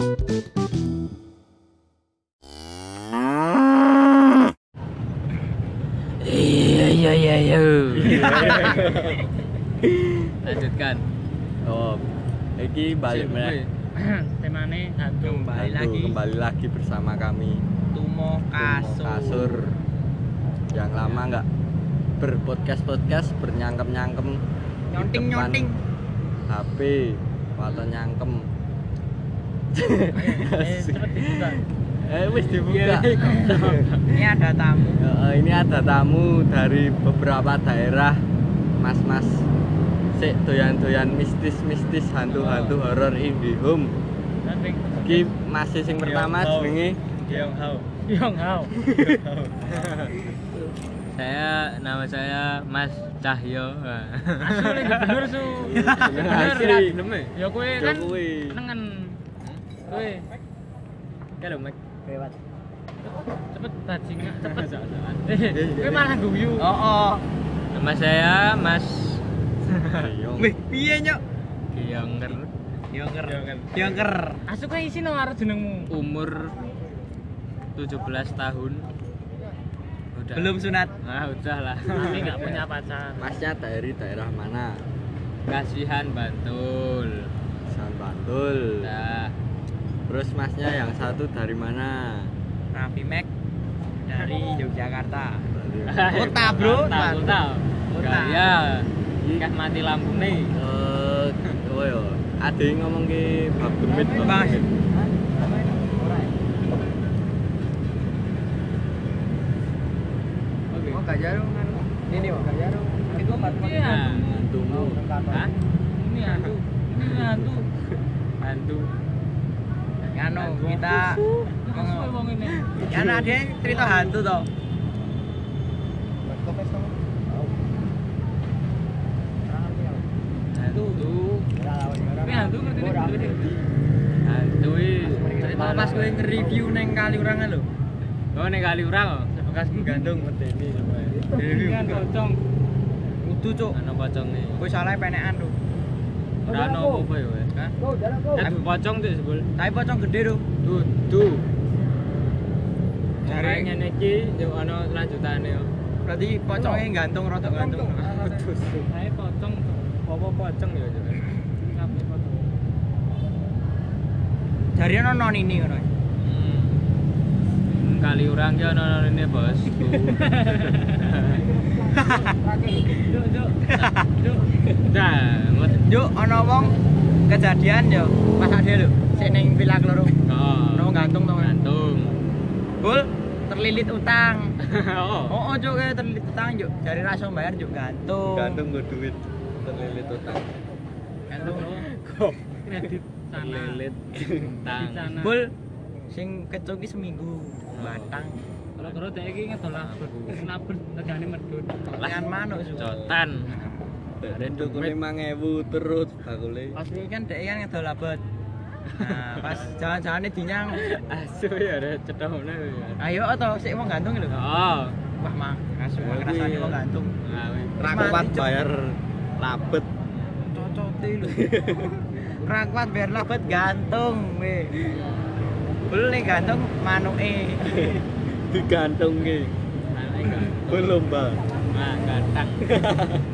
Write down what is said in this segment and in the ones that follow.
Iya iya iya iya. Lanjutkan. Oh, iki balik meneh. temane hantu Kembali lagi. kembali lagi bersama kami Tumo Tumo kasur. kasur yang lama nggak berpodcast podcast bernyangkem nyangkem Nyonting nyonting. HP atau nyangkem eh eh wis dibuka. Ini ada tamu. Eh, ini ada tamu dari beberapa daerah mas-mas. Sik doyan-doyan mistis-mistis hantu-hantu horor IndiHome nanti iki masih sing pertama jenenge? Yang hau. Yong hao Saya nama saya Mas Cahyo. asli bener su. Asli. bener. Gelem ya kowe kan kuwi. nengen kowe Kalau Mek. cepet bajingan cepet eh kowe malah guyu Oh oh. Nama saya Mas Ayo. Wih, piye nyok? Giyonger. Yongker. Yongker. asu kowe isi nang karo jenengmu Umur 17 tahun. Udah. Belum sunat. Ah, udah lah. tapi nggak punya pacar Masnya dari daerah mana? Kasihan Bantul. San Bantul. Nah, Terus masnya yang satu dari mana? Raffi Mac dari Yogyakarta. Kota, bro. Kota, kota. Gaya. Kah mati lampu nih. Eh, oh yo. Ada yang ngomong ke bab demit, bab. Oh, kan. Ini. Itu empat Iya. Hantumu. Hah? ini hantu ini hantu Hantu. Anu, kita Asu kowe wong ini kan ada yang cerita hantu toh. Hantu. tapi hantu ngerti Hantu Cerita pas gue nge-review neng kali orang lho. Oh, nih kali urang oh. Bekas gantung medeni. ini kan pocong Kudu cuk. Ana pocongnya. Gue salah penekan tuh. Ora ono apa ya. Hah? Tapi pocong tuh sebul. Tapi pocong gede tuh. Dudu. Jare- Jare ngene iki yo ana lanjutane yo. Berarti pocongnya gantung rodok gantung. saya pocong Apa pocong ya jenenge? kabeh pocong Jari ono non ini ngono. Hmm. Kali urang ki ana rene bosku. Juk, juk. Juk. Nah. Yuk ono wong kejadian yo pas ade lho. Sik ning villa loro. Oh. Ono gantung to. gantung. Bul terlilit utang. Oh. Oh, oh cuk terlilit utang yuk. Jari ra bayar yuk gantung. Gantung gue duit terlilit utang. Gantung. kredit sana Lilit di tang. sana Bul sing kecup ki seminggu. Batang. kalau terus dia ini ngedol labet labet regane medun Lan manuk. Cotan. Ada dukune 5000 terus bakule. Pas ini kan dek kan ngedol labet. Nah, pas jalan-jalan dinyang. Asu ya ada cetokne ya. Ayo atau sik wong gantung lho. Oh. Wah, mah asu ngrasani wong gantung. Nah, wis. Ra Mati, kuat Cuk. bayar labet. Cocote lho. Ra kuat biar labet gantung we. Bul nih gantung manuke. Digantung ki. Nah, iki. Belum, Bang. Nah, gantang.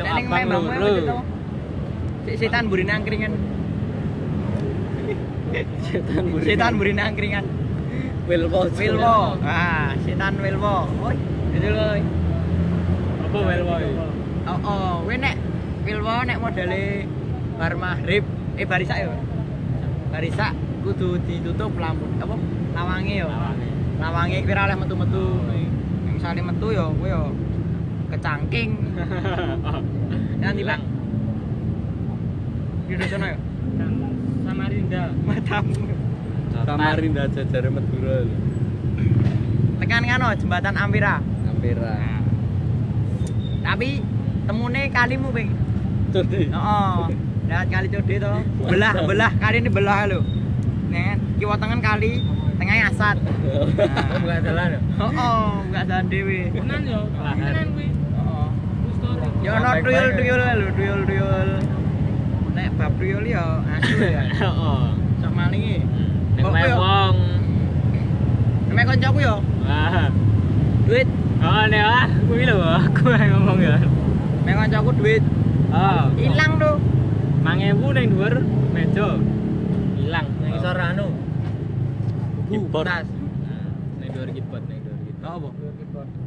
Untuk Nek ning abang Lembang kuwi loro. apa Sik setan burine angkringan. Setan buri. Setan burine angkringan. Wilwo. Wilwo. Ah, setan Wilwo. Woi, itu lho. Apa wel wae? Oh, oh, kowe nek Wilwo nek modele bar maghrib, eh barisak ya. Barisak kudu ditutup lampu apa? Lawange ya. Lawange. Lawange kuwi ora oleh metu-metu. Misale metu ya kowe ya kecangking. Nanti Pak. Di sono ya. Samarinda Matamu. Samarinda jajare Madura. Tekan kan jembatan Ampera. Ampera. Tapi temune kalimu, Bing. Cudi. Heeh. Lihat kali code to. Belah, belah kali ini belah lho. Nih, kiwa tengen kali, tengahnya asat. Nah, Bukan jalan ya? Heeh, enggak jalan dhewe. tenan yo tenan kuwi story Ya ono tuyul-tuyul lho, tuyul-tuyul. Nek bab tuyul ya asu ya. Oh. Heeh. Sak malinge. Hmm. Nek wae. Nek kancaku ya. Wah. Duit. Oh, nek ah, kuwi lho aku ngomong ya. Nek kancaku duit. Oh. Hilang tuh. 5000 ning dhuwur meja. Hilang ning isor anu. Keyboard. Nah, ning dhuwur keyboard ning dhuwur keyboard. Oh, apa?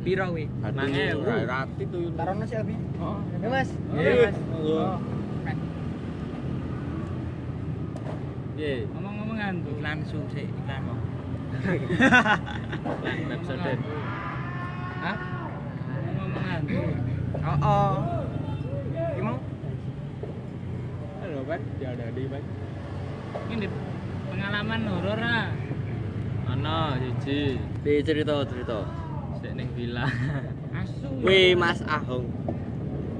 Piro kuwi? 5000. rai rati tuh. Tarono sih Abi. Oh, ya Mas. Iya, Iya, Mas. Oh. Ye, Ngomong-ngomongan tuh. Iklan sum sih, iklan mau. episode. Hah? Ngomong-ngomongan tuh. Oh, oh. Gimana? Halo, Pak. Ya ada di, Pak. Ini pengalaman horor ah. Ana siji, Piye cerita cerita. Sik ning villa. Asu. Wih, Mas Ahong.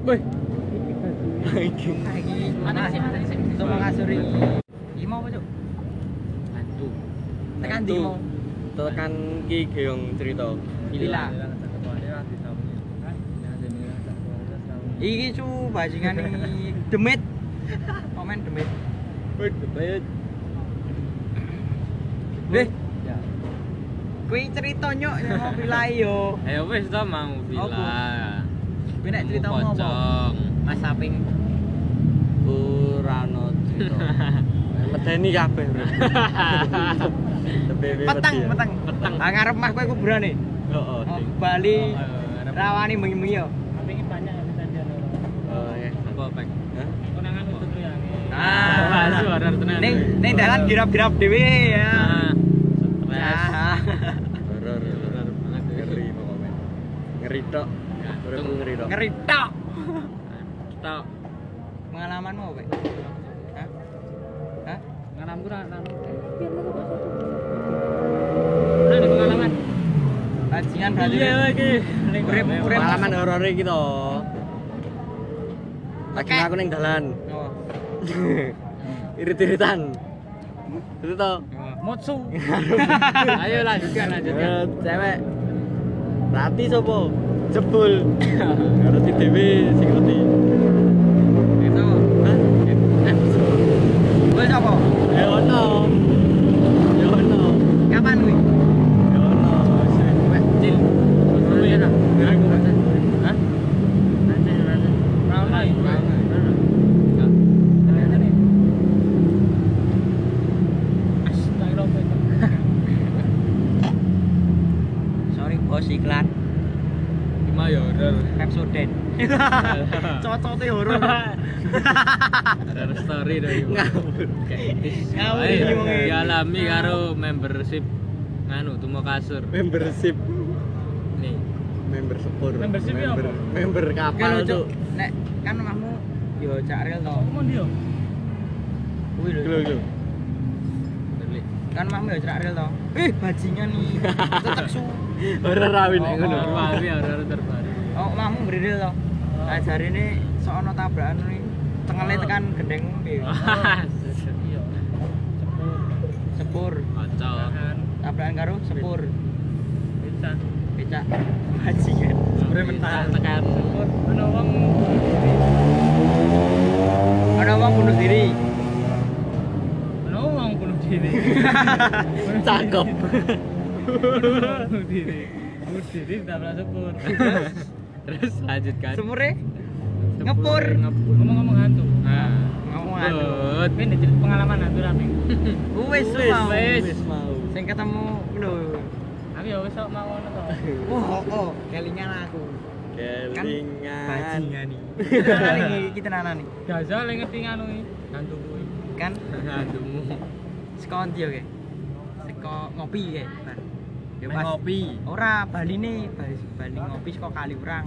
Wih, Iki. Lagi Mana sih, mana sih? Itu mau ngasuri. Iki mau apa, Cuk? hantu. Tekan di mau. Tekan ki geong cerita. Villa. Iki cu bajingan iki demit. Komen demit. Wih, debet. Deh. Kuwi cerita nyok yang mau villa yo. Eh wis to mau villa. Kuwi nek ceritamu apa? Pocong. Mas Saping. Ora ono cerita. Medeni kabeh, Bro. Peteng, ya. peteng. Peteng. Ah ngarep mah kowe kuburane. Heeh, Oh, Ding. Bali Oh, rawani bengi-bengi yo. Tapi ini banyak horor. Oh, ya. Apa, Pak? Hah? Konangan itu tuh yang. Ah, asu horor tenan. Ning ning dalan girap-girap dhewe ya. Ah, stres. Ah. Horor, horor. Horor banget. Ngeri pokoknya. Ngeri tok. Uripku ngeri tok. Ngeri tok. Tok. Pengalamanmu apa? Pak? Hah? Hah? Pengalaman kurang. Ada pengalaman. Bajingan berarti. Iya lagi. Urip urip Pengalaman horor iki to. Lagi aku ning dalan. Oh. Irit-iritan. Itu to. Motsu. Ayo lanjutkan, lanjutkan. Cewek. Rati sopo? Jebul. Ngerti dhewe sing ngerti. Itu. Hah? Eh, Kowe sapa? Ya ono. Ya ono. Kapan kuwi? Ya ono. Wes, Cil. Ya. Hah? Rauh lagi. Enggak. Astagfirullah. Sorry bos iklan Cuma ya horor. Pepsodent. Cocote horor. Horor story dari Ngawur. Ngawur iki wong dialami karo membership nganu tumo kasur. Membership. Nih. Member sepur. Membership ya member, apa? member Oke kapal tuh. Nek kan omahmu yo cak rel to. Kamu dia. Kuwi lho. Lho lho. Berlik. Kan omahmu yo cak rel to. Eh, bajingan nih. Tetep su. Horor rawin nek ngono. Horor baru, horor terbaru. Oh, omahmu berdil to. Nah, jarine sok ono tabrakan nih. Tengele tekan gendeng Iya. Sepur. Sepur. Kocok. Tabrakan karo sepur. Bisa. Becak. Bajingan. Sepure mentah. Tekan. Sepur. Ada uang. Ada wong bunuh diri. Ada uang bunuh diri. Cakep. Bunuh diri. Bunuh diri tabrak sepur. Terus lanjutkan. Sepur, ngepur. ngepur. Ngomong-ngomong hantu. Nah. ngomong. But. Ini cerita pengalaman hantu. Wis Wis, mau. wis. Wis mau. Sing ketemu lho. Tapi ya wis sok mau ngono to. Oh, oh, kelingan aku. Kelingan. Bajingan nih. Kita nana nih, kita nana nih. Gazal yang ngerti nganu iki. Hantu kuwi. Kan Hantumu. seko ndi yo, Ge? Seko ngopi ge. Bar. Main pas ngopi. ora Bali nih, Bali, Bali ngopi seko Kaliurang.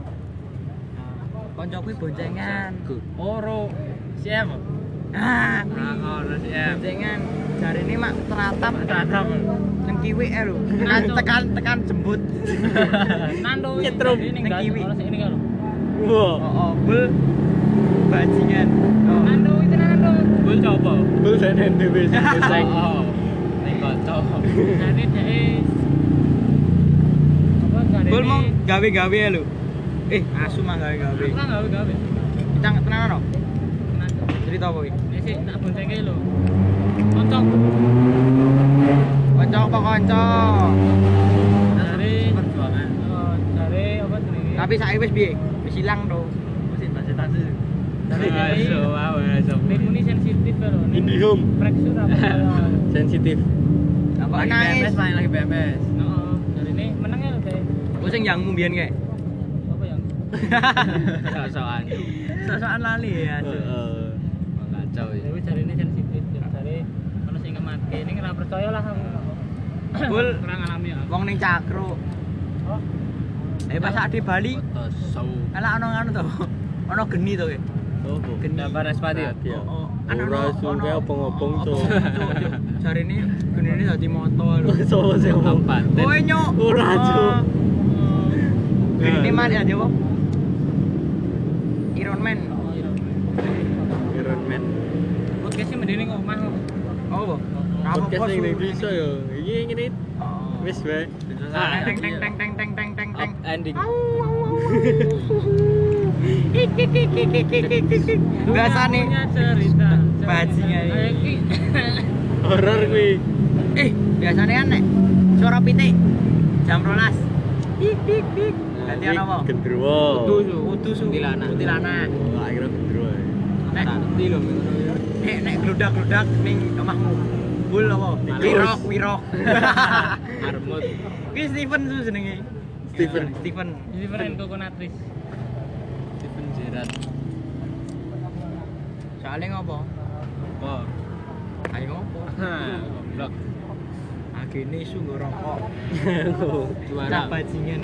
Koncoku boncengan. Oro. Siapa? Ah, kuwi. Ah, sih em. Boncengan. Jarine mak teratap Teratap. nang kiwi eh lho. Tekan tekan tekan jembut. Nando Nyetrum ini nang kiwi. Wah. Oh, oh, bul. Bajingan. Oh. Nando itu Nando. Bul coba. Bul dan NTB sing. Oh. Ning kocok. Jadi dhek Bol mau gawe-gawe ya lo. Eh, asu mah gawe-gawe. Aku kan gawe-gawe. Kita nggak no? Tenan. Cerita apa iki? Ya eh, sih tak boncenge lho. Kocok. Kocok apa kocok? Dari perjuangan. Oh, Dari apa jenenge? Tapi saya wis piye? Wis ilang to. Wis tas-tas. Dari asu wae asu. Mekuni sensitif lho. Indihome. Preksur apa? Sensitif. Apa lagi main lagi PMS. Ku sing yang mbiyen kae. Apa yang? Sok-sokan. Sok-sokan lali ya. Heeh. Kacau ya. Dewi cari ini sensitif, cari kalau sing ngemati ini nggak percaya lah kamu. Bul. kurang alami ya. Wong ning cakro. Oh, Eh pas sak di Bali, ala ono anu to. Ono geni to kae. oh Geni. Dapat respati ya? Iya. Oh, oh. Ora suwe opong-opong, Cuk. Cari ini geni ini dadi moto lho. Sopo sing Apa? Kowe nyuk. Ora, Cuk. Geni mana ya apa? Iron Man. Iron Man Podcast sih mending ngomah kok. Oh, apa? podcast yang ning bisa yo iki ngene Oh. wis wae Ah, Teng teng teng teng teng teng teng teng. Ending. Biasa nih. Cerita. Bajingan ini. Ki. horor kuwi Eh, biasanya kan nek suara pitik jam 12. Ana apa? gendruwo Kudu su. Kuntilanak. Kuntilanak. oh akhirnya gendruwo Nek Nanti lho. nek nek gludak-gludak ning omahmu. Bul apa? Wirok, wirok. Armut. Ki Steven su jenenge. Steven. Steven. Jadi pernah kokonatris. Steven Gerrard. Soalnya ngopo? Oh. Ayo ngopo? Hah, goblok. Agene su nggo rokok. Juara. Bajingan.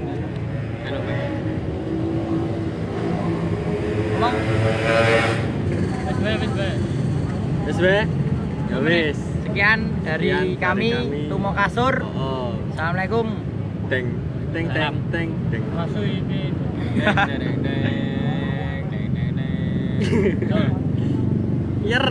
Wis ya wis sekian dari Sekian dari kami, kami. Tumo Kasur. oh Assalamualaikum. teng teng teng teng teng Masuk ini. Deng, deng, deng, deng, deng, deng. Yer